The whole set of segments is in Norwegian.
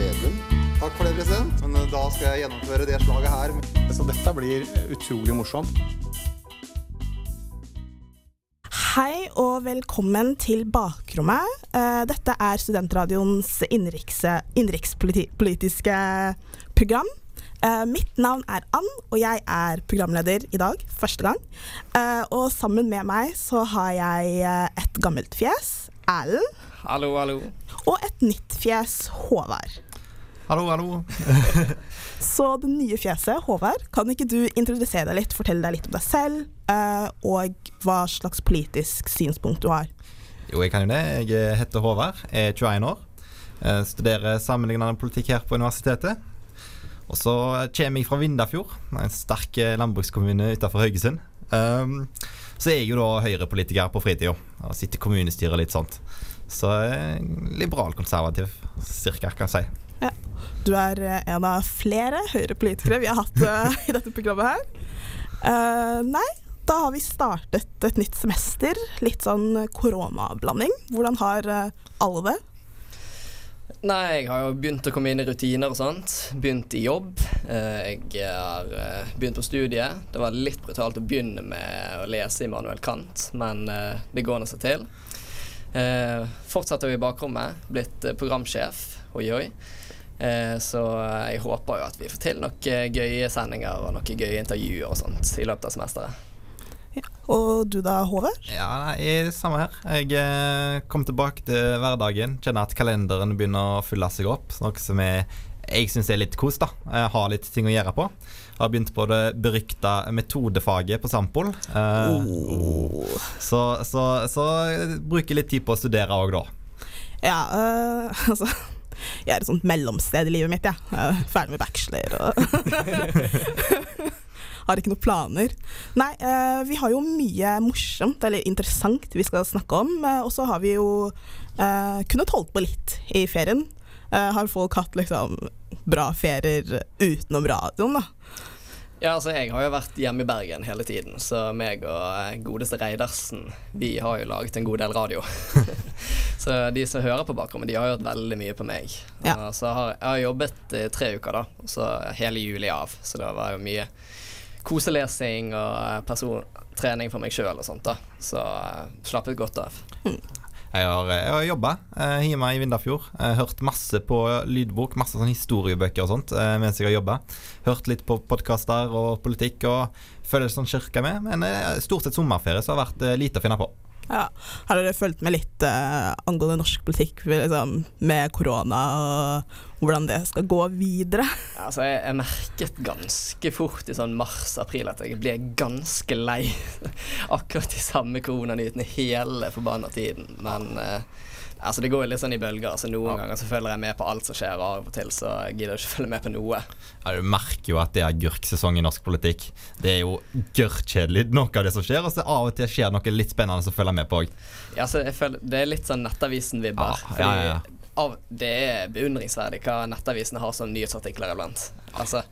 Vedum. Takk for det, president. Men eh, da skal jeg gjennomføre det slaget her. Så dette blir utrolig morsomt. Hei og velkommen til Bakrommet. Eh, Dette er Studentradioens innenriks- innenrikspolitiske program. Eh, Mitt navn er Ann, og jeg er programleder i dag, første gang. Eh, Og sammen med meg så har jeg eh, et gammelt fjes, Erlend, Hallo, hallo. og et nytt fjes, Håvard. Hallo, hallo. Så det nye fjeset, Håvard, kan ikke du introdusere deg litt, fortelle deg litt om deg selv, eh, og hva slags politisk synspunkt du har? Jo, jeg kan jo det. Jeg heter Håvard, er 21 år. Jeg Studerer sammenlignende politikk her på universitetet. Og så kommer jeg fra Vindafjord, en sterk eh, landbrukskommune utenfor Haugesund. Um, så er jeg jo da Høyre-politiker på fritida og sitter i kommunestyret litt sånt. Så liberalkonservativ, liberal-konservativ, cirka, kan jeg si. Du er eh, en av flere Høyre-politikere vi har hatt uh, i dette programmet her. Uh, nei, da har vi startet et nytt semester. Litt sånn koronablanding. Hvordan har uh, alle det? Nei, jeg har jo begynt å komme inn i rutiner og sånt. Begynt i jobb. Jeg har begynt på studiet. Det var litt brutalt å begynne med å lese Immanuel Kant, men det går nå seg til. Fortsetter jo i bakrommet. Blitt programsjef. Oi, oi. Eh, Så jeg håper jo at vi får til noen gøye sendinger og noen gøye intervjuer og sånt i løpet av semesteret. Og du da, Håvard? Ja, nei, samme her. Jeg eh, kom tilbake til hverdagen. Kjenner at kalenderen begynner å fylle seg opp. Noe som jeg, jeg syns er litt kos. da Jeg har litt ting å gjøre på. Jeg Har begynt på det berykta metodefaget på Sampol. Oh. så, så, så bruker litt tid på å studere òg, da. Ja, eh, altså Jeg er et sånt mellomsted i livet mitt, jeg. er ferdig med bachelor og Har ikke noen planer. Nei, eh, vi har jo mye morsomt eller interessant vi skal snakke om. eh, og så har vi jo eh, kunnet holdt på litt i ferien. Har folk hatt liksom bra ferier utenom radioen, da? Ja, altså jeg har jo vært hjemme i Bergen hele tiden, så meg og eh, godeste Reidarsen, vi har jo laget en god del radio. så de som hører på bakrommet, de har hørt veldig mye på meg. Ja. Så har jeg har jobbet i tre uker da, og så hele juli av, så det var jo mye koselesing og persontrening trening for meg sjøl og sånt da. Så eh, slappet godt av. Jeg har, jeg har jobba eh, hjemme i Vindafjord. Eh, hørt masse på lydbok, masse sånn historiebøker og sånt eh, mens jeg har jobba. Hørt litt på podkaster og politikk og føler sånn kirka med. Men eh, stort sett sommerferie, så har vært eh, lite å finne på. Ja. Har dere fulgt med litt uh, angående norsk politikk liksom, med korona og hvordan det skal gå videre? Altså, jeg, jeg merket ganske fort i sånn mars-april at jeg ble ganske lei. Akkurat de samme koronanyhetene hele forbanna tiden. Men eh, altså, det går litt sånn i bølger. Altså, noen ganger så følger jeg med på alt som skjer, og av og til så gidder jeg ikke følge med på noe. Ja, du merker jo at det er agurksesong i norsk politikk. Det er jo gørrkjedelig, noe av det som skjer. Og så av og til skjer noe litt spennende som følger med på òg. Ja, så jeg føler, det er litt sånn Nettavisen-vibber. Ja, ja, ja. ja. Av, det er beundringsverdig hva nettavisene har som nyhetsartikler iblant. Altså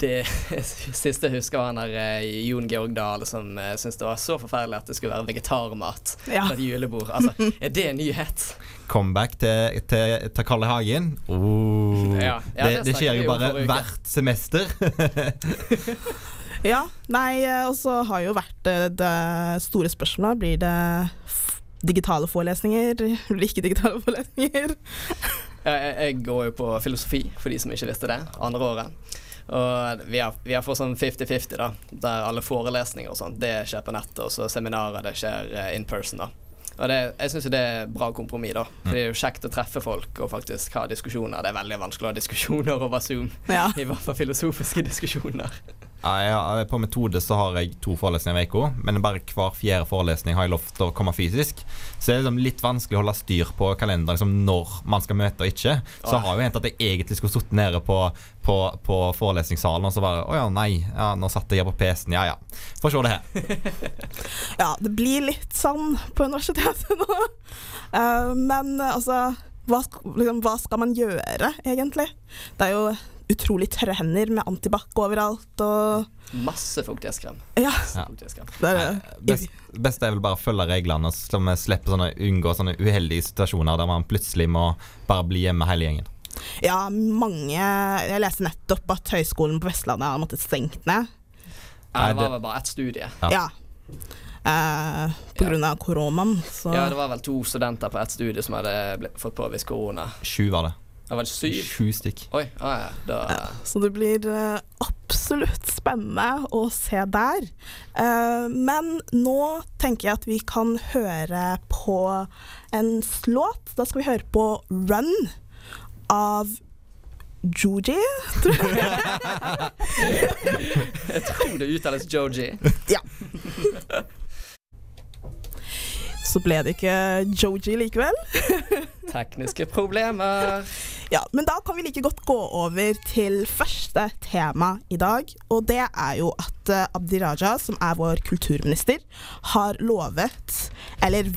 det siste jeg husker, var han der eh, Jon Georg Dahl som uh, syntes det var så forferdelig at det skulle være vegetarmat Ja. på et julebord. Altså, er det en nyhet? Comeback til, til, til Kalle Hagen. Oh. Ja, ja, det, det det skjer jo bare hvert semester. Ja, nei, eh, og så har jo vært det store spørsmålet Blir det digitale forelesninger? Blir det ikke digitale forelesninger? Jeg, jeg går jo på filosofi, for de som ikke visste det, andre året. Og vi har, vi har fått sånn 50-50, da, der alle forelesninger og sånt, det skjer på nettet, og så seminarer, det skjer eh, in person, da. Og det, jeg syns det er bra kompromiss, da. For det er jo kjekt å treffe folk og faktisk ha diskusjoner. Det er veldig vanskelig å ha diskusjoner over Zoom. Ja. I hvert fall filosofiske diskusjoner. Ja, jeg, på metode så har jeg to forelesninger i uka, men bare hver fjerde forelesning har jeg lov til å komme fysisk. Så det er liksom litt vanskelig å holde styr på kalenderen liksom når man skal møte og ikke. Så det har jo hendt at jeg egentlig skulle sittet nede på, på, på forelesningssalen og så bare Å ja, nei, ja, nå satt jeg på PC-en. Ja ja, Få se det her. Ja, det blir litt sånn på universitetet nå. Uh, men altså hva, liksom, hva skal man gjøre, egentlig? Det er jo utrolig tørre hender med antibac overalt og Masse fuktighetskrem. Ja. Ja. Er, Best, best er vel bare å følge reglene, så vi slipper sånne, unngå sånne uheldige situasjoner der man plutselig må bare bli hjemme hele gjengen. ja, mange Jeg leste nettopp at Høgskolen på Vestlandet har måttet stengt ned. Ja, det var vel bare ett studie. Ja. Ja. Eh, på grunn av koronaen, så Ja, det var vel to studenter på ett studie som hadde fått påvist korona. Sju var det. Det var syv? Sju stykk. Oi, ah, ja, da Så det blir eh, absolutt spennende å se der. Eh, men nå tenker jeg at vi kan høre på en låt. Da skal vi høre på 'Run' av Joji. tror Jeg tror det uttales Joji. Ja. Så ble det ikke Joji likevel. Tekniske problemer. Ja, men da kan vi like godt gå over til første tema i dag. Og det er jo at eh, Abdi Raja, som er vår kulturminister, har lovet, eller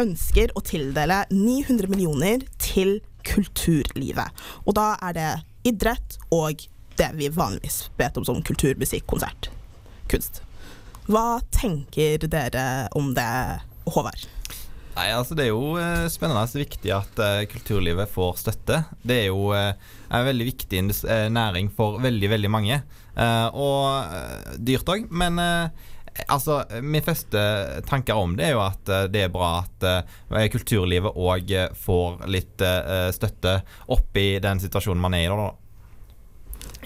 ønsker, å tildele 900 millioner til kulturlivet. Og da er det idrett og det vi vanligvis vet om som kultur, musikk, konsert, kunst. Hva tenker dere om det, Håvard? Nei, altså Det er jo eh, spennende og viktig at eh, kulturlivet får støtte. Det er jo eh, en veldig viktig eh, næring for veldig, veldig mange. Eh, og dyrt òg. Men altså, min første tanker om det er jo at det er bra at kulturlivet òg får litt støtte oppi den situasjonen man er i. da.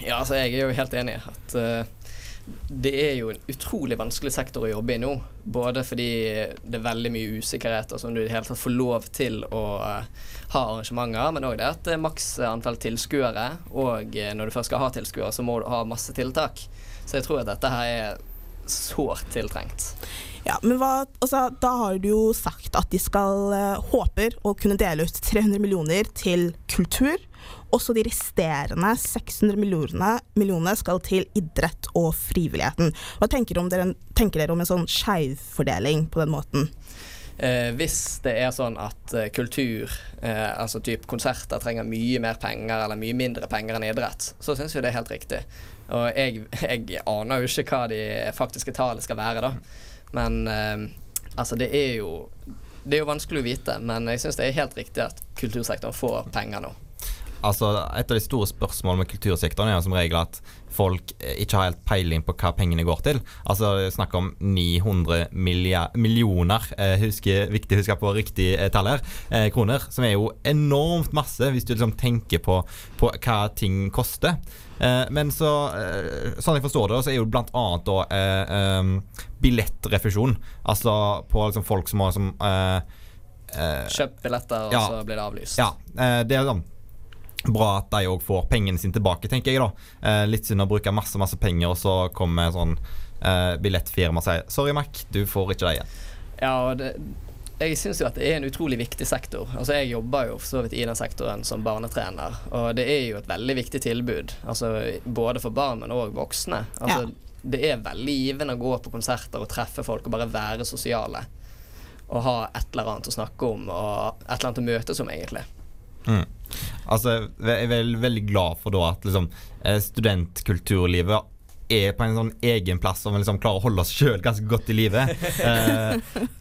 Ja, altså jeg er jo helt enig i at det er jo en utrolig vanskelig sektor å jobbe i nå. Både fordi det er veldig mye usikkerheter som du i det hele tatt får lov til å eh, ha arrangementer, men òg det at det er maks antall tilskuere. Og eh, når du først skal ha tilskuere, så må du ha masse tiltak. Så jeg tror at dette her er sårt tiltrengt. Ja, men hva, altså, Da har du jo sagt at de skal eh, håper å kunne dele ut 300 millioner til kultur. Også de resterende 600 millionene, millionene skal til idrett og frivilligheten. Hva tenker, dere, tenker dere om en sånn skjevfordeling på den måten? Eh, hvis det er sånn at eh, kultur, eh, altså type konserter, trenger mye mer penger eller mye mindre penger enn idrett, så syns jeg det er helt riktig. Og jeg, jeg aner jo ikke hva de faktiske tallene skal være, da. Men eh, altså, det er jo Det er jo vanskelig å vite, men jeg syns det er helt riktig at kultursektoren får penger nå. Altså, Et av de store spørsmålene med kultursektoren er jo som regel at folk eh, ikke har helt peiling på hva pengene går til. Altså, det er Snakk om 900 millia- millioner, eh, husker, viktig å huske på riktig eh, tall her, eh, kroner. Som er jo enormt masse, hvis du liksom tenker på, på hva ting koster. Eh, men så, eh, sånn jeg forstår det, så er jo blant annet da eh, em, billettrefusjon. Altså på liksom folk som har som eh, eh, billetter, og Ja. så blir det avlyst. ja, det er sånn bra at de òg får pengene sine tilbake, tenker jeg. da. Eh, litt synd å bruke masse masse penger, og så kommer sånn eh, billettfirma og sier 'sorry, Mac, du får ikke det igjen'. Ja, det, jeg syns jo at det er en utrolig viktig sektor. Altså Jeg jobber jo for så vidt i den sektoren som barnetrener, og det er jo et veldig viktig tilbud. Altså Både for barn, men òg voksne. Altså Det er veldig givende å gå på konserter og treffe folk og bare være sosiale. Og ha et eller annet å snakke om og et eller annet å møtes om, egentlig. Mm. Altså, jeg er vel, veldig glad for da at liksom, eh, studentkulturlivet er på en sånn egen plass og vi liksom klarer å holde oss sjøl ganske godt i live. Eh,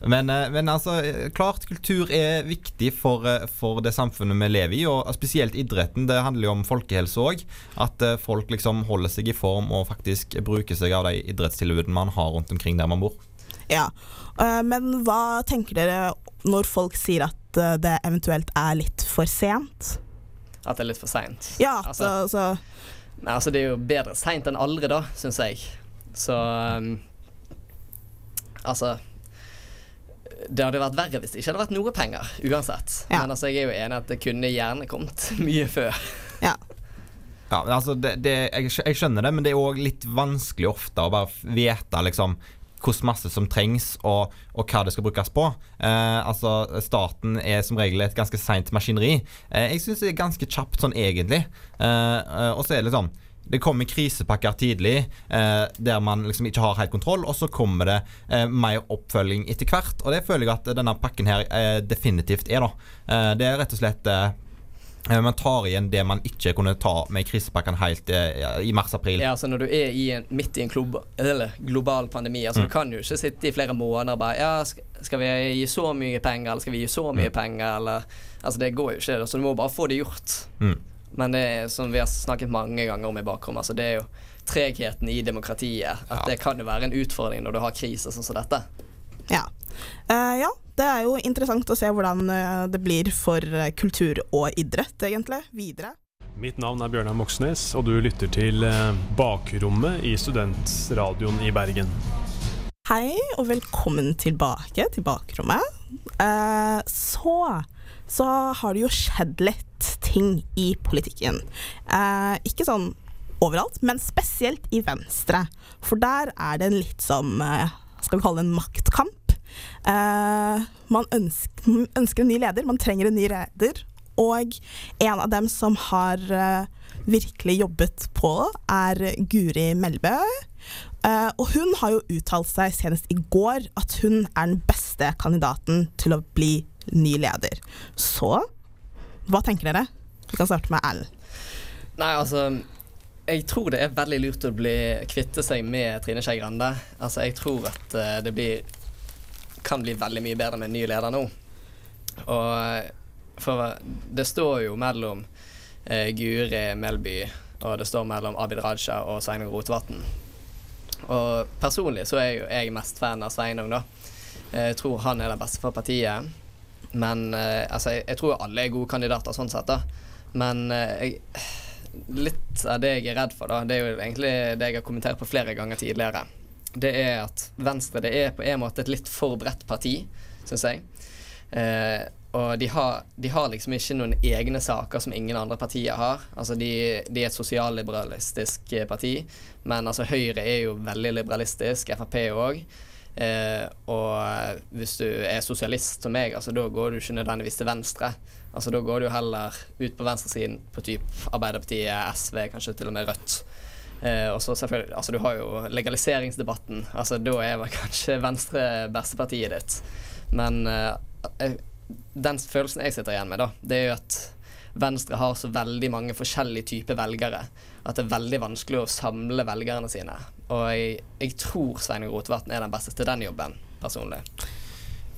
men, eh, men altså, klart kultur er viktig for, eh, for det samfunnet vi lever i, og spesielt idretten. Det handler jo om folkehelse òg. At folk liksom holder seg i form og faktisk bruker seg av de idrettstilbudene man har rundt omkring der man bor. Ja, Men hva tenker dere når folk sier at eh, det eventuelt er litt for sent? At det er litt for seint. Ja, Altså- så, så Nei, altså Det er jo bedre seint enn aldri, da, syns jeg. Så um, Altså Det hadde vært verre hvis det ikke hadde vært noe penger, uansett. Ja. Men altså, jeg er jo enig at det kunne gjerne kommet mye før. Ja. Ja, altså, det, det, jeg, jeg skjønner det, men det er òg litt vanskelig ofte å bare vite liksom hvor masse som trengs, og, og hva det skal brukes på. Eh, altså, Staten er som regel et ganske seint maskineri. Eh, jeg syns det er ganske kjapt sånn egentlig. Eh, eh, og så er det sånn det kommer krisepakker tidlig eh, der man liksom ikke har helt kontroll, og så kommer det eh, mer oppfølging etter hvert. Og det føler jeg at denne pakken her eh, definitivt er. da. Eh, det er rett og slett eh, Man tar igjen det man ikke kunne ta med krisepakken helt ja, i mars-april. Ja, altså Når du er i en, midt i en globa, eller, global pandemi, altså Mm. du kan jo ikke sitte i flere måneder og bare Ja, skal, vi gi så mye penger, eller skal vi gi så mye Mm. penger, eller Altså, det går jo ikke. Så du må bare få det gjort. Mm. Men det er som vi har snakket mange ganger om i bakrommet, altså det er jo tregheten i demokratiet. At det kan jo være en utfordring når du har kriser sånn som dette. Ja. Uh, ja, det er jo interessant å se hvordan eh, det blir for eh, kultur og idrett, egentlig, videre. Mitt navn er Bjørnar Moxnes, og du lytter til eh, Bakrommet i Studentradioen i Bergen. Hei, og velkommen tilbake til bakrommet. Så, så har det jo skjedd litt ting i politikken. Ikke sånn overalt, men spesielt i Venstre. For der er det en litt sånn Skal vi kalle det en maktkamp. Eh, man ønsker, ønsker en ny leder, man trenger en ny leder. Og en av dem som har uh, virkelig jobbet på, er Guri Melbø. Uh, og hun har jo uttalt seg senest i går at hun er den beste kandidaten til å bli ny leder. Så hva tenker dere? Vi kan starte med Erlend. Nei, altså Jeg tror det er veldig lurt å bli kvitte seg med Trine Skei Grande. Altså, jeg tror at det blir kan bli veldig mye bedre med en ny leder nå. Og eh, for det står jo mellom eh, Guri Melby og det står mellom Abid Raja og Sveinung Rotevatn. Og personlig så er jo jeg mest fan av Sveinung, da. Jeg tror han er den beste for partiet. Men eh, altså, jeg, jeg tror alle er gode kandidater sånn sett, da. Men eh, litt av det jeg er redd for, da, det er jo egentlig det jeg har kommentert på flere ganger tidligere. Det er at Venstre det er på en måte et litt for bredt parti, syns jeg. Eh, og de har, de har liksom ikke noen egne saker som ingen andre partier har. Altså de, de er et sosialliberalistisk eh, parti, men altså Høyre er jo veldig liberalistisk, Frp òg. Eh, og hvis du er sosialist som meg, altså da går du ikke nødvendigvis til venstre. Altså Da går du heller ut på venstresiden på typ Arbeiderpartiet, SV, kanskje til og med Rødt. Eh, og så selvfølgelig, altså Du har jo legaliseringsdebatten. Altså Da er vel kanskje Venstre bestepartiet ditt. Men eh, den følelsen jeg sitter igjen med, da, det er jo at Venstre har så veldig mange forskjellige typer velgere at det er veldig vanskelig å samle velgerne sine. Og jeg, jeg tror Sveinung Rotevatn er den beste til den jobben, personlig.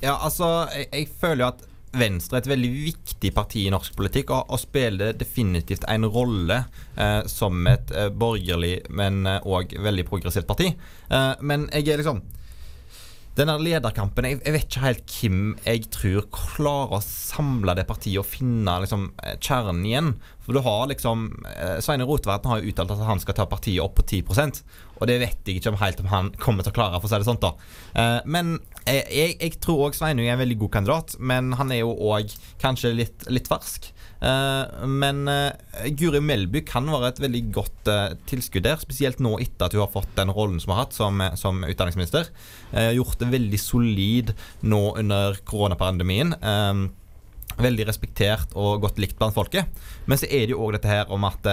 Ja, altså, jeg, jeg føler jo at Venstre er et veldig viktig parti i norsk politikk, og, og spiller definitivt en rolle eh, som et eh, borgerlig, men òg veldig progressivt parti. Eh, men jeg er liksom denne lederkampen jeg, jeg vet ikke helt hvem jeg tror klarer å samle det partiet og finne liksom, eh, kjernen igjen. For du har liksom eh, Sveine Rotevatn har jo uttalt at han skal ta partiet opp på 10% Og det vet jeg ikke om helt om han kommer til å klare, for å si det sånn. da eh, Men jeg, jeg, tror òg Sveinung er en veldig god kandidat, men han er jo òg kanskje litt, litt fersk. Uh, men uh, Guri Melby kan være et veldig godt uh, tilskudd der, spesielt nå etter at hun har fått den rollen som hun har hatt som, som utdanningsminister. Gjort det veldig solid nå under koronapandemien. Veldig respektert og godt likt blant folket. Men så er det jo òg dette her om at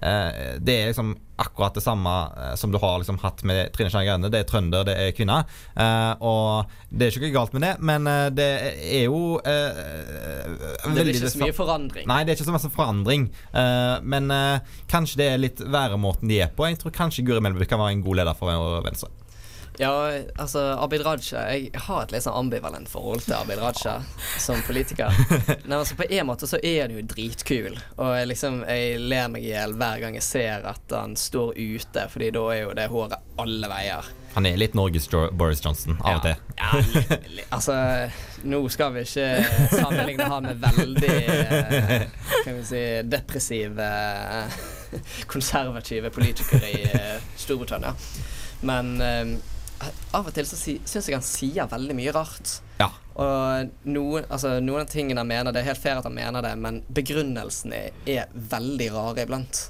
det er liksom akkurat det samme eh, som du har liksom hatt med Trine Skei Grande. Det er trønder, det er kvinne. Eh, og det er ikke noe galt med det, men eh, det er jo eh, Det blir ikke så mye forandring. Nei, det er ikke så masse forandring. Eh, men eh, kanskje det er litt væremåten de er på. Jeg tror kanskje Guri Melby kan være en god leder for Venstre. Ja, altså Abid Raja Jeg har et litt sånn ambivalent forhold til Abid Raja som politiker. Nei, altså På en måte så er han jo dritkul, og jeg liksom Jeg ler meg i hjel hver gang jeg ser at han står ute, Fordi da er jo det håret alle veier. Han er litt Norges Boris Johnson av og til. Ja, li- li- altså Nå skal vi ikke sammenligne han med veldig eh, Kan vi si depressive, eh, konservative politikere i eh, Storbritannia. Men av og til så si, syns jeg han sier veldig mye rart. Ja. Og noen, altså, noen av tingene han mener, det er helt fair at han mener det, men begrunnelsene er veldig rare iblant.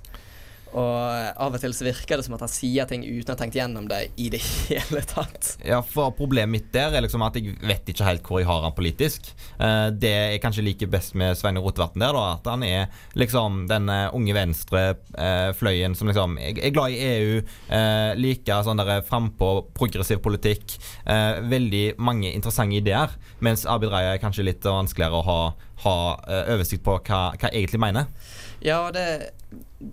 Og av og til så virker det som at han sier ting uten å ha tenkt gjennom det i det hele tatt. Ja, for Problemet mitt der er liksom at jeg vet ikke helt hvor jeg har han politisk. Eh, det jeg kanskje liker best med Svein Rotevatn der, da, at han er liksom den eh, unge venstre-fløyen som liksom er glad i EU, eh, liker sånn der frampå progressiv politikk. Eh, veldig mange interessante ideer. Mens Abid Raja er kanskje litt vanskeligere å ha, ha eh, oversikt på hva, hva jeg egentlig mener. Ja, det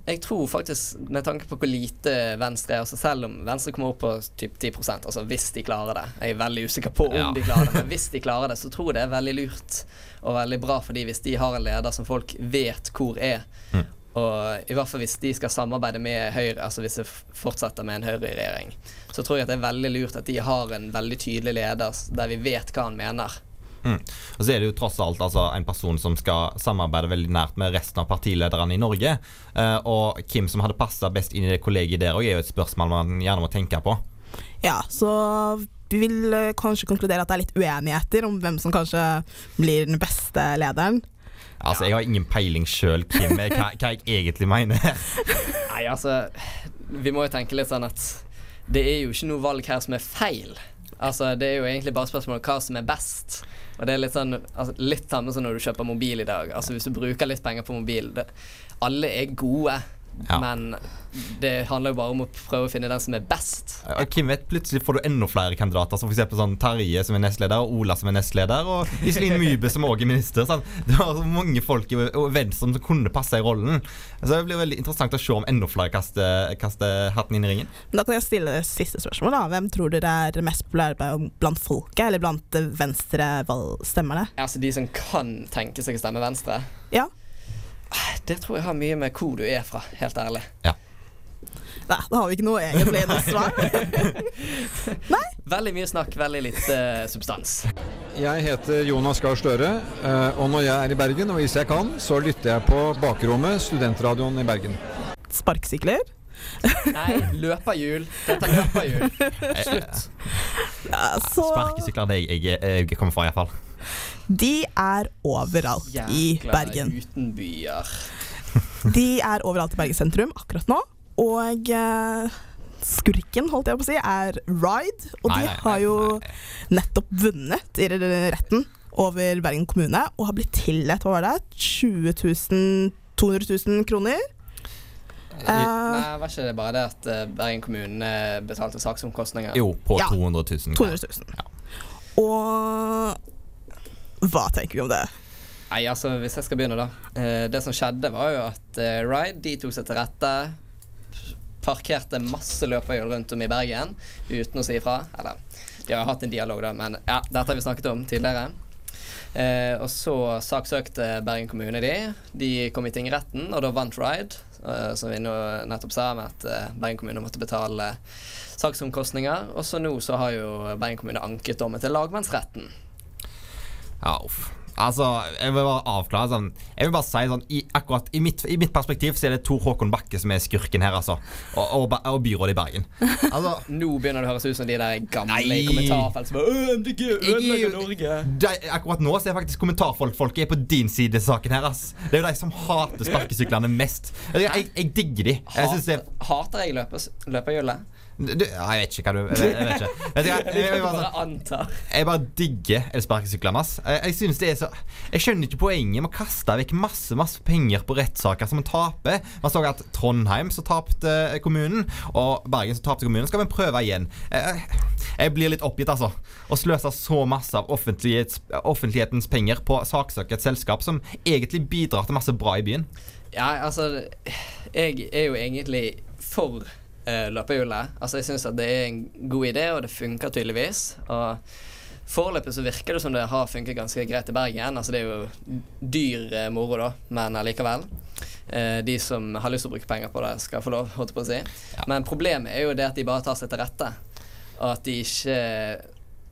Jeg tror faktisk, med tanke på hvor lite Venstre er, altså selv om Venstre kommer opp på typ 10 altså hvis de klarer det Jeg er veldig usikker på om Ja. de klarer det, men hvis de klarer det, så tror jeg det er veldig lurt og veldig bra for de hvis de har en leder som folk vet hvor er. Mm. Og i hvert fall hvis de skal samarbeide med Høyre, altså hvis det fortsetter med en Høyre-regjering, så tror jeg det er veldig lurt at de har en veldig tydelig leder der vi vet hva han mener. Mm. Og så er det jo tross alt altså, en person som skal samarbeide veldig nært med resten av partilederne i Norge. Uh, og hvem som hadde passa best inn i det kollegiet der òg, er jo et spørsmål man gjerne må tenke på. Ja, så vi vil eh, kanskje konkludere at det er litt uenigheter om hvem som kanskje blir den beste lederen. Altså, Jeg har ingen peiling sjøl Kim, hva, hva jeg egentlig mener. Nei, altså Vi må jo tenke litt sånn at det er jo ikke noe valg her som er feil. Altså, Det er jo egentlig bare spørsmål om hva som er best. Og det er litt sånn altså, Litt samme som når du kjøper mobil i dag. Altså Hvis du bruker litt penger på mobil det, Alle er gode, Ja. men det handler jo bare om å prøve å finne den som er best. Og hvem vet, Plutselig får du enda flere kandidater, som f.eks. Sånn Terje som er nestleder, og Ola som er nestleder, og Iselin Mybe som òg er minister. Sånn. Det var så mange folk i Venstre som kunne passe i rollen. Så det blir veldig interessant å se om enda flere kaster, kaster hatten inn i ringen. Da kan jeg stille det siste spørsmål. da. Hvem tror dere er mest populære blant folket, eller blant venstre-stemmerne? Altså de som kan tenke seg å stemme Venstre. Ja. Det tror jeg har mye med hvor du er fra, helt ærlig. Nei, da har vi ikke noe egentlig noe svar. Veldig mye snakk, veldig lite uh, substans. Jeg heter Jonas Gahr Støre, eh, og når jeg er i Bergen, og hvis jeg kan, så lytter jeg på Bakrommet, studentradioen i Bergen. Sparkesykler? Nei, løperhjul. Dette er løperhjul. Slutt. Ja, så Sparkesykler er det jeg, jeg, jeg kommer fra, iallfall. de er overalt i Jækla uten byer. De er overalt i Bergen sentrum akkurat nå. Og eh, skurken, holdt jeg på å si, er Ride. Og Nei, de nei, har jo nettopp vunnet i retten over Bergen kommune og har blitt tildelt hva var det, 20 000 200 000 kroner. Uh, Nei, var ikke det bare det at Bergen kommune betalte saksomkostninger? Jo, på Ja. 200 000. 200 000. Og hva tenker vi om det? Nei, altså, hvis jeg skal begynne, da. Eh, det som skjedde, var jo at Ride de tok seg til rette. Parkerte masse løperhjul rundt om i Bergen uten å si ifra. Eller, de har jo hatt en dialog, da, men ja, dette har vi snakket om tidligere. Eh, og så saksøkte Bergen kommune de. De kom i tingretten, og da vant Ride. eh, som vi nå nettopp sa, med at eh, Bergen kommune måtte betale saksomkostninger. Og så nå så har jo Bergen kommune anket dommen til lagmannsretten. Ja, uff. Altså, jeg vil bare avklare sånn Jeg vil bare si sånn i, Akkurat i mitt, i mitt perspektiv så er det Tor Håkon Bakke som er skurken her, altså. Og, og, og byrådet i Bergen. Altså Nå begynner det å høres ut som de der gamle Nei. i kommentarfelt som bare «Åh, MDG ødelegger Norge. de, akkurat nå så er faktisk kommentarfolket er på din side i saken her, ass. Det er jo de som hater sparkesyklene mest. Jeg, jeg, jeg digger de. Jeg synes det hater jeg løpes- løperhjulet? Du, ja, Jeg vet ikke hva du Jeg, jeg vet ikke. Vet du, hva, jeg, jeg, bare, jeg bare digger elsparkesyklene. Jeg, jeg synes det er så Jeg skjønner ikke poenget med å kaste vekk masse masse penger på rettssaker som man taper. Man så at Trondheim så tapte kommunen, og Bergen så tapte kommunen. Skal vi prøve igjen? Jeg, blir litt oppgitt, altså. Å sløse så masse av offentlighetens penger på å saksøke et selskap som egentlig bidrar til masse bra i byen. Ja, altså Jeg er jo egentlig for uh, løperhjulet. Altså, jeg syns at det er en god idé, og det funker tydeligvis. Og Foreløpig så virker det som det har funket ganske greit i Bergen. Altså Det er jo dyr eh, moro, da, men allikevel. Eh, de som har lyst til å bruke penger på det, skal få lov, holdt jeg på å si. Men problemet er jo det at de bare tar seg til rette. Og at de ikke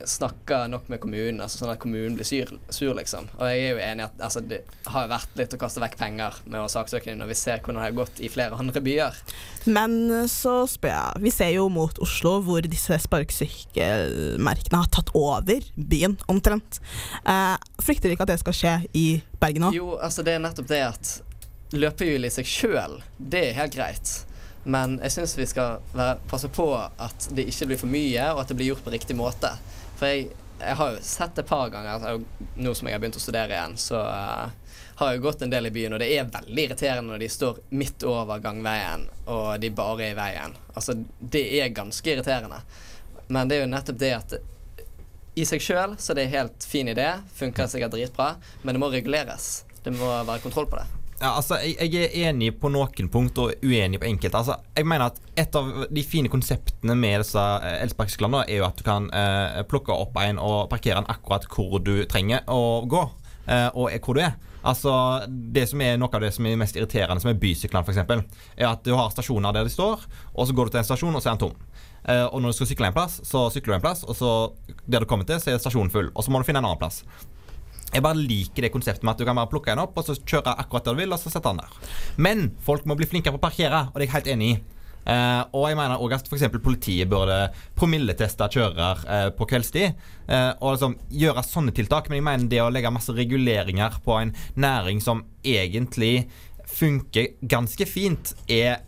snakker nok med kommunen, altså sånn at kommunen blir sur, sur liksom. Og jeg er jo enig i at altså, det har vært litt å kaste vekk penger med å saksøke når vi ser hvordan det har gått i flere andre byer. Men så spør jeg Vi ser jo mot Oslo, hvor disse sparkesykkelmerkene har tatt over byen, omtrent. Eh, frykter ikke at det skal skje i Bergen òg? Jo, altså det er nettopp det at løpehjul i seg sjøl, det er helt greit. Men jeg syns vi skal være, passe på at det ikke blir for mye, og at det blir gjort på riktig måte. For jeg, jeg har jo sett det et par ganger, altså, nå som jeg har begynt å studere igjen, så uh, har jeg gått en del i byen, og det er veldig irriterende når de står midt over gangveien, og de bare er i veien. Altså, det er ganske irriterende. Men det er jo nettopp det at i seg sjøl så er det en helt fin idé, funker sikkert dritbra, men det må reguleres. Det må være kontroll på det. Ja, altså, jeg, jeg er enig på noen punkt og uenig på enkelte. Altså, jeg mener at Et av de fine konseptene med disse eh, elsparkesyklene er jo at du kan eh, plukke opp en og parkere den akkurat hvor du trenger å gå, eh, og hvor du er. Altså, det som er Noe av det som er mest irriterende, som er bysyklene f.eks., er at du har stasjoner der de står, og så går du til en stasjon, og så er den tom. Eh, og når du skal sykle en plass, så sykler du en plass, og så der du kommer til, så er stasjonen full. Og så må du finne en annen plass. Jeg bare liker det konseptet med at du kan bare plukke en opp og så kjøre akkurat der du vil, og så sette den der. Men folk må bli flinkere på å parkere, og det er jeg helt enig i. Uh, og jeg mener også at f.eks. politiet burde promilleteste kjørere uh, på kveldstid. Uh, og liksom gjøre sånne tiltak. Men jeg mener det å legge masse reguleringer på en næring som egentlig funker ganske fint, er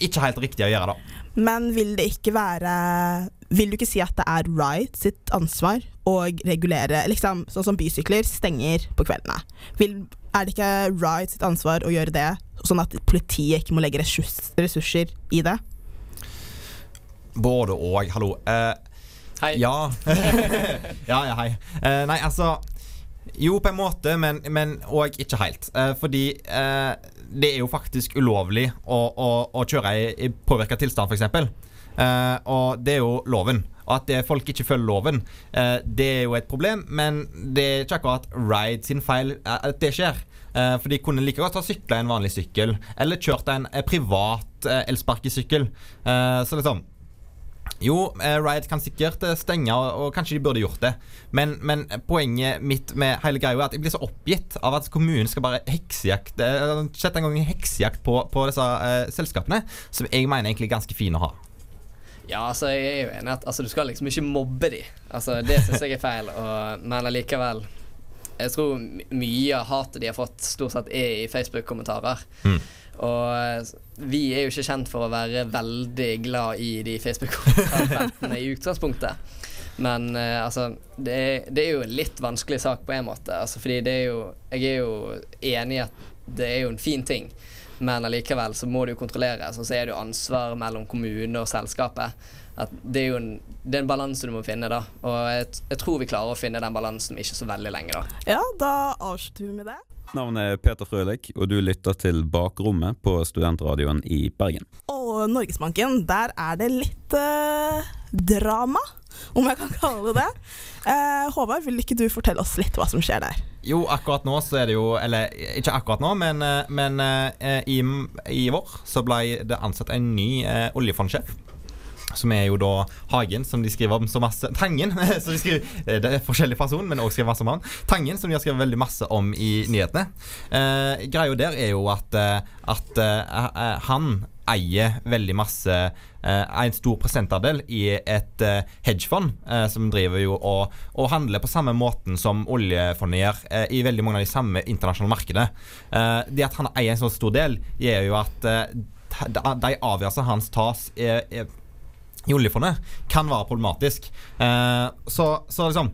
ikke helt riktig å gjøre, da. Men vil det ikke være Vil du ikke si at det er Riot sitt ansvar å regulere liksom, Sånn som bysykler stenger på kveldene. Vil, er det ikke Ride sitt ansvar å gjøre det, sånn at politiet ikke må legge ressurs, ressurser i det? Både og. Hallo. Uh, hei. Ja. ja, ja, hei. Uh, nei, altså Jo, på en måte, men, men og ikke helt. Eh, fordi eh, det er jo faktisk ulovlig å, å, å kjøre i, i påvirka tilstand, f.eks. Uh, og det er jo loven. At det, folk ikke følger loven, uh, det er jo et problem. Men det er ikke akkurat Ride sin feil at det skjer. Uh, for de kunne like godt ha sykla en vanlig sykkel, eller kjørt en, privat uh, elsparkesykkel. så liksom jo, Ride kan sikkert stenge, og, kanskje de burde gjort det. Men, men poenget mitt med hele greia er at jeg blir så oppgitt av at kommunen skal bare heksejakte Sette en gang heksejakt på, på disse selskapene, som jeg mener egentlig er ganske fine å ha. Ja, altså jeg er jo enig at altså, du skal liksom ikke mobbe de. Altså, det syns jeg er feil, og, men allikevel Jeg tror mye av hatet de har fått, stort sett er i Facebook-kommentarer. Mm. Og vi er jo ikke kjent for å være veldig glad i de Facebook-kommentarfeltene i utgangspunktet. Men uh, altså, det er, det er, jo en litt vanskelig sak på en måte. Altså, fordi det er jo Jeg er jo enig i at det er jo en fin ting men allikevel så må det jo kontrolleres, og så er det jo ansvar mellom kommune og selskapet. At det er jo en, det er en balanse du må finne, da. Og jeg, jeg, tror vi klarer å finne den balansen ikke så veldig lenge, da. Ja, da avslutter vi med det. Navnet er Peter Frølik, og du lytter til Bakrommet på Studentradioen i Bergen. Og Norgesbanken, der er det litt uh, drama, om jeg kan kalle det det. Uh, Håvard, vil ikke du fortelle oss litt hva som skjer der? Jo, akkurat nå så er det jo Eller ikke akkurat nå, men, men uh, i, i, vår så ble det ansatt en ny oljefondsjef som er jo da Hagen, som de skriver om så masse Tangen! som de skriver, det er forskjellig person, men også skriver masse om han. Tangen, som de har skrevet veldig masse om i nyhetene. Eh, greia der er jo at, at eh, han eier veldig masse eh, En stor prosentandel i et eh, hedgefond eh, som driver jo og, og, handler på samme måten som oljefondet gjør i veldig mange av de samme internasjonale markedene. det at han eier en så stor del, gjør jo at de avgjørelsene hans tas er i oljefondet kan være problematisk. Eh, så, så, liksom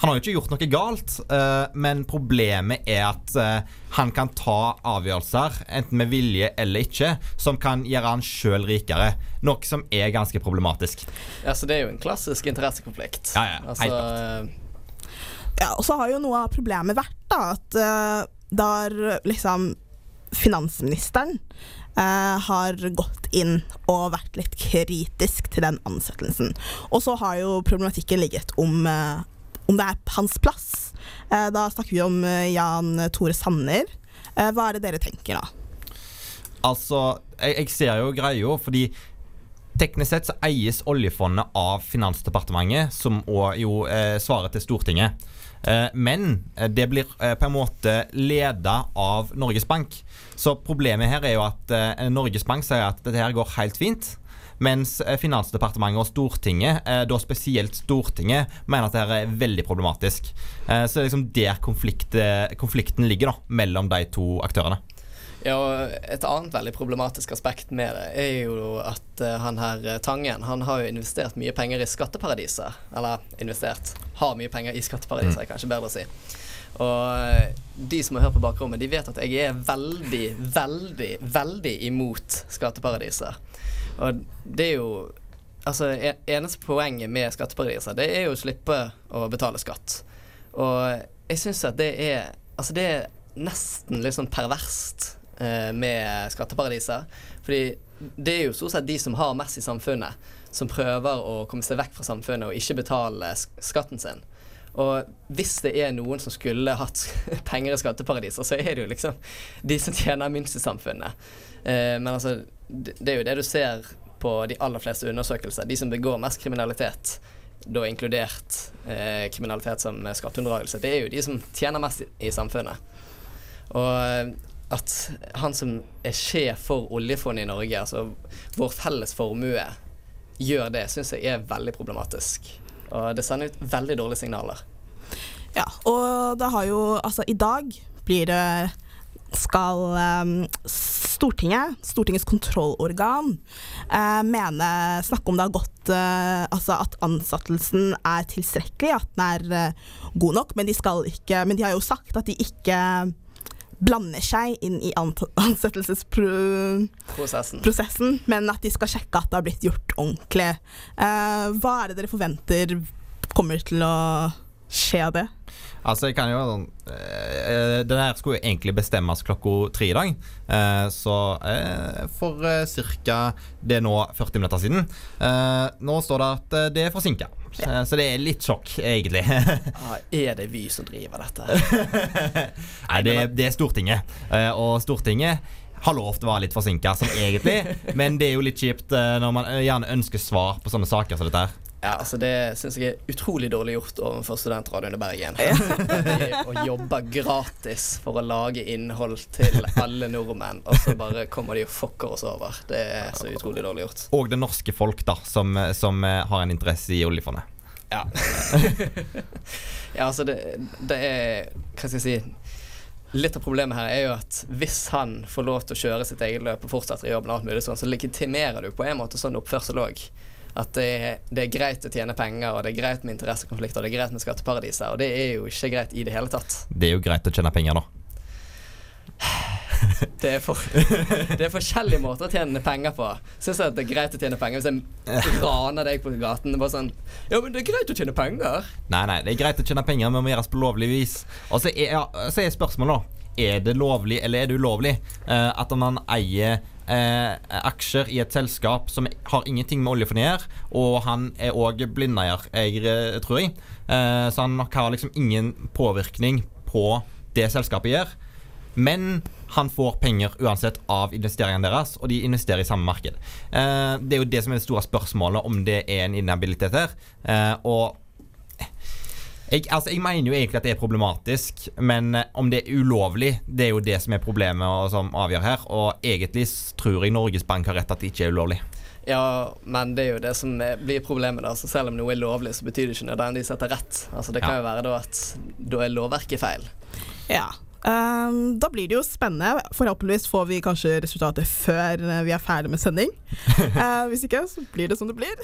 Han har jo ikke gjort noe galt, eh, men problemet er at eh, han kan ta avgjørelser, enten med vilje eller ikke, som kan gjøre han sjøl rikere. Noe som er ganske problematisk. Ja, Så det er jo en klassisk interessekonflikt. Ja, ja, altså, ja, og så har jo noe av problemet vært da at uh, der liksom finansministeren Uh, har gått inn og vært litt kritisk til den ansettelsen. Og så har jo problematikken ligget om, uh, om det er hans plass. Uh, da snakker vi om Jan Tore Sanner. hva er det dere tenker da? Altså, jeg, jeg ser jo greia, fordi teknisk sett så eies oljefondet av Finansdepartementet, som òg jo svarer til Stortinget. Eh, men eh, det blir eh, på en måte leda av Norges Bank. Så problemet her er jo at Norges Bank sier at dette her går helt fint. Mens Finansdepartementet og Stortinget, da spesielt Stortinget, mener at dette er veldig problematisk. Så det er liksom der konflikt, konflikten ligger da, mellom de to aktørene. Ja, Et annet veldig problematisk aspekt med det er jo at eh, han her eh, Tangen han har jo investert mye penger i skatteparadiser. Eller investert har mye penger i skatteparadiser, er kanskje bedre å si. Og eh, de som har hørt på bakrommet, de vet at jeg er veldig, veldig, veldig imot skatteparadiser. Og det er jo Altså, e- eneste poenget med skatteparadiser, det er jo å slippe å betale skatt. Og jeg syns at det er Altså, det er nesten litt sånn perverst eh, med skatteparadiser. Fordi det er jo stort sett de som har mest i samfunnet, som prøver å komme seg vekk fra samfunnet og ikke betale skatten sin. Og hvis det er noen som skulle hatt penger i skatteparadiser, så er det jo liksom de som tjener minst i samfunnet. Eh, men altså, det er jo det du ser på de aller fleste undersøkelser. De som begår mest kriminalitet, da inkludert eh, kriminalitet som skatteunndragelse, det er jo de som tjener mest i, i samfunnet. Og eh, at han som er sjef for oljefondet i Norge, altså vår felles formue, gjør det, syns jeg er veldig problematisk. Og det sender ut veldig dårlige signaler. Ja, og det har jo Altså, i dag blir det skal um, Stortinget, Stortingets kontrollorgan, uh, mene Snakke om det har gått uh, Altså at ansettelsen er tilstrekkelig, at den er uh, god nok, men de ikke Men de har jo sagt at de ikke blander seg inn i ansettelsesprosessen, men at de skal sjekke at det har blitt gjort ordentlig. Eh, hva er det dere forventer kommer til å skje av det? Altså, jeg kan jo sånn eh, Det der skulle jo egentlig bestemmes klokka tre i dag. Eh, så eh, for eh, ca. det er nå 40 minutter siden. Eh, nå står det at eh, det er forsinka. Ja. Så det er litt sjokk, egentlig. Ah, er det vi som driver dette? Nei, det, det er Stortinget. Eh, og Stortinget har lov til å være litt forsinka, sånn egentlig. Men det er jo litt kjipt eh, når man eh, gjerne ønsker svar på sånne saker som dette her. Ja, altså Det syns jeg er utrolig dårlig gjort overfor Studentradioen i Bergen. De, Å jobbe gratis for å lage innhold til alle nordmenn, og så bare kommer de og fucker oss over. Det er så utrolig dårlig gjort. Og det norske folk, da, som, som eh, har en interesse i oljefondet. Ja. ja, altså det, det er Hva skal jeg si Litt av problemet her er jo at hvis han får lov til å kjøre sitt eget løp og fortsetter i jobben, og alt mulig sånn, så legitimerer du på en måte sånn oppførsel òg. At det er, det er greit å tjene penger, og det er greit med interessekonflikter, og det er greit med skatteparadiser. Og det er jo ikke greit i det hele tatt. Det er jo greit å tjene penger, da. Det er, for, det er forskjellige måter å tjene penger på. Syns jeg at det er greit å tjene penger hvis jeg raner deg på gaten. Bare sånn Ja, men det er greit å tjene penger. Nei, nei, det er greit å tjene penger, men det må gjøres på lovlig vis. Og så er, ja, så er spørsmålet, da. Er det lovlig, eller er det ulovlig, uh, at man eier eh, aksjer i et selskap som har ingenting med oljefondet å gjøre, og han er òg blindeier, jeg tror jeg. Eh, så han nok har liksom ingen påvirkning på det selskapet gjør. Men han får penger uansett av investeringene deres, og de investerer i samme marked. Eh, det er jo det som er det store spørsmålet, om det er en inhabilitet her. Eh, og jeg, altså, jeg mener jo egentlig at det er problematisk, men eh, om det er ulovlig, det er jo det som er problemet og som avgjør her. Og egentlig tror jeg Norges Bank har rett at det ikke er ulovlig. Ja, men det er jo det som blir problemet. da Så Selv om noe er lovlig, så betyr det ikke nødvendigvis at det er rett. Altså Det kan Ja. jo være da at da er lovverket feil. Ja. Um, da blir det jo spennende. Forhåpentligvis får vi kanskje resultatet før eh, vi er ferdig med sending. uh, hvis ikke, så blir det som det blir.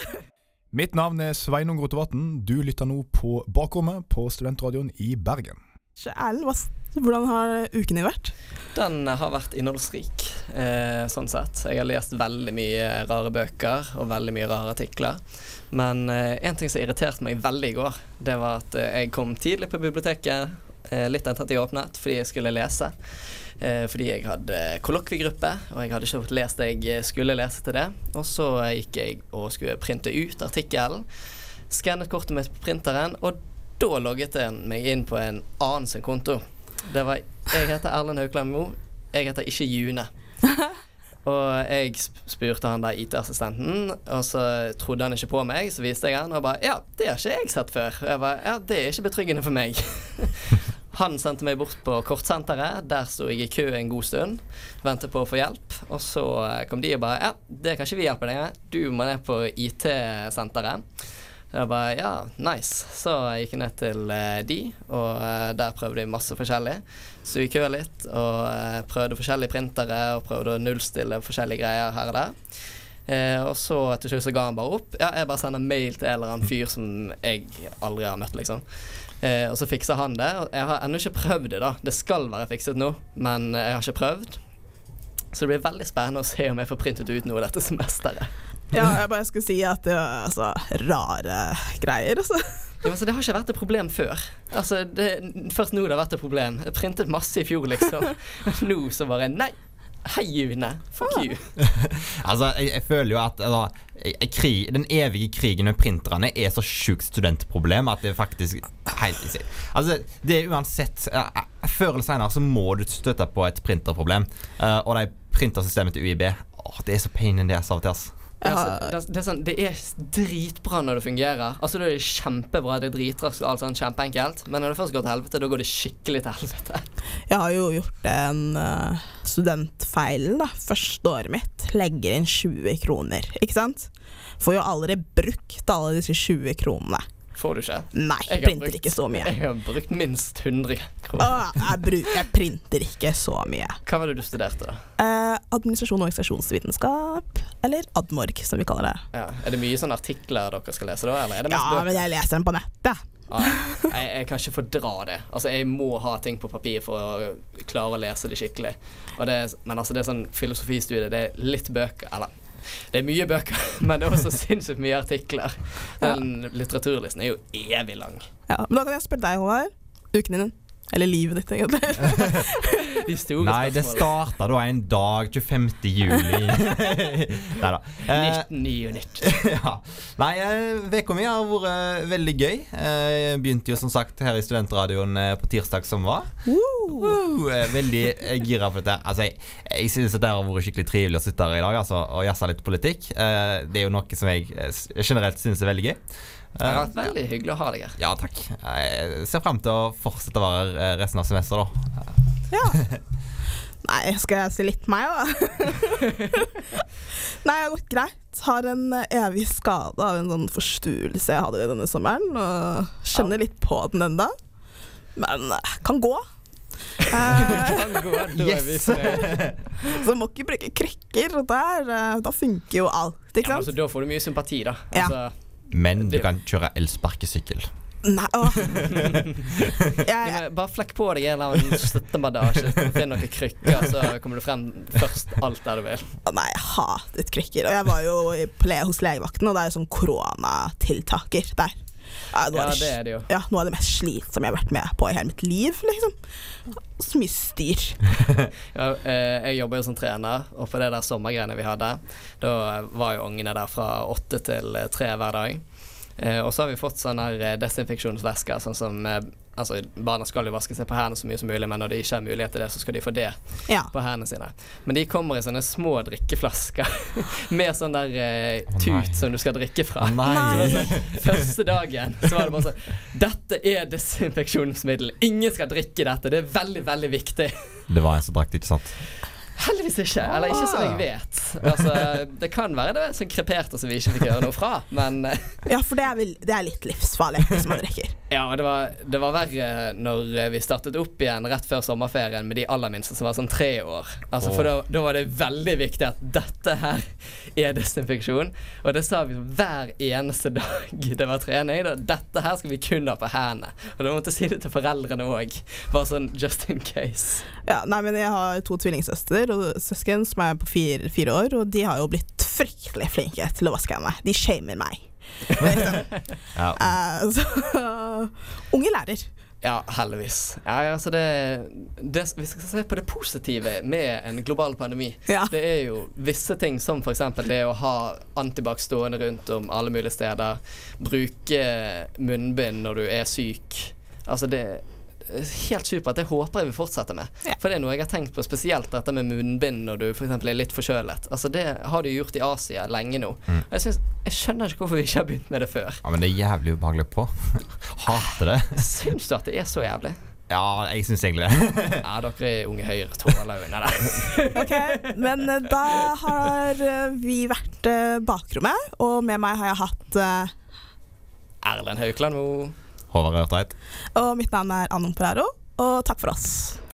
Mitt navn er Sveinung Rotevatn. Du lytter nå på Bakrommet på Studentradioen i Bergen. Så Erlend, hvordan har uken din vært? Den har vært innholdsrik, eh, sånn sett. Jeg har lest veldig mye rare bøker og veldig mye rare artikler. Men eh, en ting som irriterte meg veldig i går, det var at eh, jeg kom tidlig på biblioteket, eh, litt etter at jeg åpnet, fordi jeg skulle lese. Eh, fordi jeg hadde kollokviegruppe, og jeg hadde ikke fått lest det jeg skulle lese til det. Og så gikk jeg og skulle printe ut artikkelen. Skannet kortet mitt på printeren, og da logget jeg meg inn på en annen sin konto. Det var Jeg heter Erlend Haukland Moe. Jeg heter ikke June. Og jeg spurte han der IT-assistenten, og så trodde han ikke på meg. Så viste jeg han, og bare Ja, det har ikke jeg sett før. Og jeg bare Ja, det er ikke betryggende for meg. Han sendte meg bort på kortsenteret. Der sto jeg i kø en god stund. Ventet på å få hjelp. Og så eh, kom de og bare Ja, det kan ikke vi hjelpe deg med. Du må ned på IT-senteret. Jeg bare ja, nice. Så jeg gikk ned til eh, de, og eh, der prøvde jeg masse forskjellig. Så vi køa litt og prøvde forskjellige printere og prøvde å nullstille forskjellige greier her og der. Og så til slutt så ga han bare opp. Ja, jeg bare sender mail til en eller annen fyr som jeg aldri har møtt, liksom. Eh, og så fiksa han det. Jeg har ennå ikke prøvd det, da. Det skal være fikset nå, men jeg har ikke prøvd. Så det blir veldig spennende å se om jeg får printet ut noe dette semesteret. Ja, jeg bare skulle si at det var altså, rare greier, altså. Ja, altså, det har ikke vært et problem før. Altså, det, først nå det har vært et problem. Jeg printet masse i fjor, liksom. Nå så bare Nei! Hei, June. Fuck you. Altså, jeg, jeg føler jo at altså, jeg- krig, den evige krigen med printerne er så sjukt studentproblem at det faktisk helt. Altså, det er uansett Før eller senere så må du støtte på et printerproblem. Uh, og de printersystemet til UiB Åh, Det er så pain in the ass av og til, ass. Altså, det, det, er sånn, det er dritbra når det fungerer. Altså Det er kjempebra, det er dritraskt og alt sånn kjempeenkelt. Men når det først går til helvete, da går det skikkelig til helvete. Jeg har jo gjort en uh, studentfeil da, første året mitt. Legger inn 20 kroner, ikke sant? Får jo aldri brukt alle disse 20 kronene. Får du ikke? Nei, Jeg printer brukt- ikke så mye. Jeg har brukt minst 100 kroner. Åh, jeg, bruk, jeg printer ikke så mye. Hva var det du studerte, da? Eh, administrasjon og organisasjonsvitenskap, eller Admorg, som vi kaller det. Ja. Er det mye sånne artikler dere skal lese, da? Eller det mest Ja, bøker? men jeg leser dem på nettet. Ah, jeg, jeg kan ikke fordra det. Altså, jeg må ha ting på papir for å klare å lese det skikkelig. Det, men altså, det er sånn filosofistudie, det er litt bøker Eller det er mye bøker, men det er også sinnssykt mye artikler. Den litteraturlisten er jo evig lang. Ja, men da kan jeg spørre deg, Håvard. Uken din. Eller livet ditt, egentlig. De Nei, det starta da en dag 25. juli. Nei da. Eh, 1999. ja. Nei, uka mi har vært eh, veldig gøy. Eh, begynte jo som sagt her i Studentradioen eh, på tirsdag som var. Uh, eh, veldig eh, gira på dette. Altså, jeg jeg syns det har vært skikkelig trivelig å sitte her i dag altså, og jazze litt politikk. Eh, Det er jo noe som jeg eh, generelt synes er veldig gøy. Det har vært veldig hyggelig å ha deg her. Ja, takk. Jeg ser frem til å fortsette å være her eh, resten av semesteret, da. Ja. Nei, skal jeg si litt meg, da? Nei, det har gått greit. Har en eh, evig skade av en sånn forstuelse jeg hadde denne sommeren. Og kjenner litt på den ennå. Men eh, kan gå. Eh, Yes. så må ikke bruke krykker. Der, eh, da funker jo alt, ikke sant? Ja, altså, da får du mye sympati, da. Ja. Men du kan kjøre elsparkesykkel. Nei, åh. Jeg, bare flekk på deg en eller annen støttebandasje. Finn noen krykker, så kommer du frem først alt der du vil. Nei, jeg hatet krykker. Og jeg var jo på hos legevakten, og det er jo sånn koronatiltaker der. Ja, noe, Ja, det er det jo. Ja, noe av det mest slitsomme jeg har vært med på i hele mitt liv, liksom. Så mye styr. Ja, eh, jeg jobber jo som trener, og på det der sommergreiene vi hadde, da var jo ungene der fra åtte til tre hver dag. Eh, og så har vi fått sånne eh, desinfeksjonsvæsker, sånn som eh, Altså, barna skal jo vaske seg på hendene så mye som mulig, men når de ikke har mulighet til det, så skal de få det Ja. på hendene sine. Men de kommer i sånne små drikkeflasker med sånn der eh, tut som du skal drikke fra. Nei. Det sånn, første dagen så var det bare sånn Dette er desinfeksjonsmiddel. Ingen skal drikke dette. Det er veldig, veldig viktig. Det var en som drakk det, ikke sant? Heldigvis ikke. Eller ikke som jeg vet. Altså, det kan være det som kreperte som vi ikke fikk høre noe fra, men eh, Ja, for det er, vel, det er litt livsfarlig hvis man drikker. ja, det var, det var verre når vi startet opp igjen rett før sommerferien med de aller minste som var sånn tre år. Altså, for da, da var det veldig viktig at dette her er desinfeksjon. Og det sa vi hver eneste dag det var trening. Da, dette her skal vi kun ha på hendene. Og da måtte jeg si det til foreldrene òg. Bare sånn just in case. Ja, nei, men Jeg har to tvillingsøstre og søsken som er på fire, fire år, og de har jo blitt fryktelig flinke til å vaske hendene. De shamer meg. Ja. uh, så Unge lærer. Ja, heldigvis. Ja, ja, så det, det, vi skal se på det positive med en global pandemi. Det er jo visse ting som f.eks. det å ha antibac stående rundt om alle mulige steder. Bruke munnbind når du er syk. Altså det helt supert. Det håper jeg vi fortsetter med. For det er noe jeg har tenkt på, spesielt dette med munnbind når du f.eks. er litt forkjølet. Altså det har de gjort i Asia lenge nå. Mm. Jeg, synes, jeg skjønner ikke hvorfor vi ikke har begynt med det før. Ja, Men det er jævlig ubehagelig på. Hater det. Syns du at det er så jævlig? Ja, jeg syns egentlig det. Ja, dere er unge høyre tåler unna det. Ok, Men eh, da har eh, vi vært eh, bakrommet, og med meg har jeg hatt uh... Erlend Haukland. Håvard Ørtveit. Og mitt navn er Annon Peraro, og takk for oss.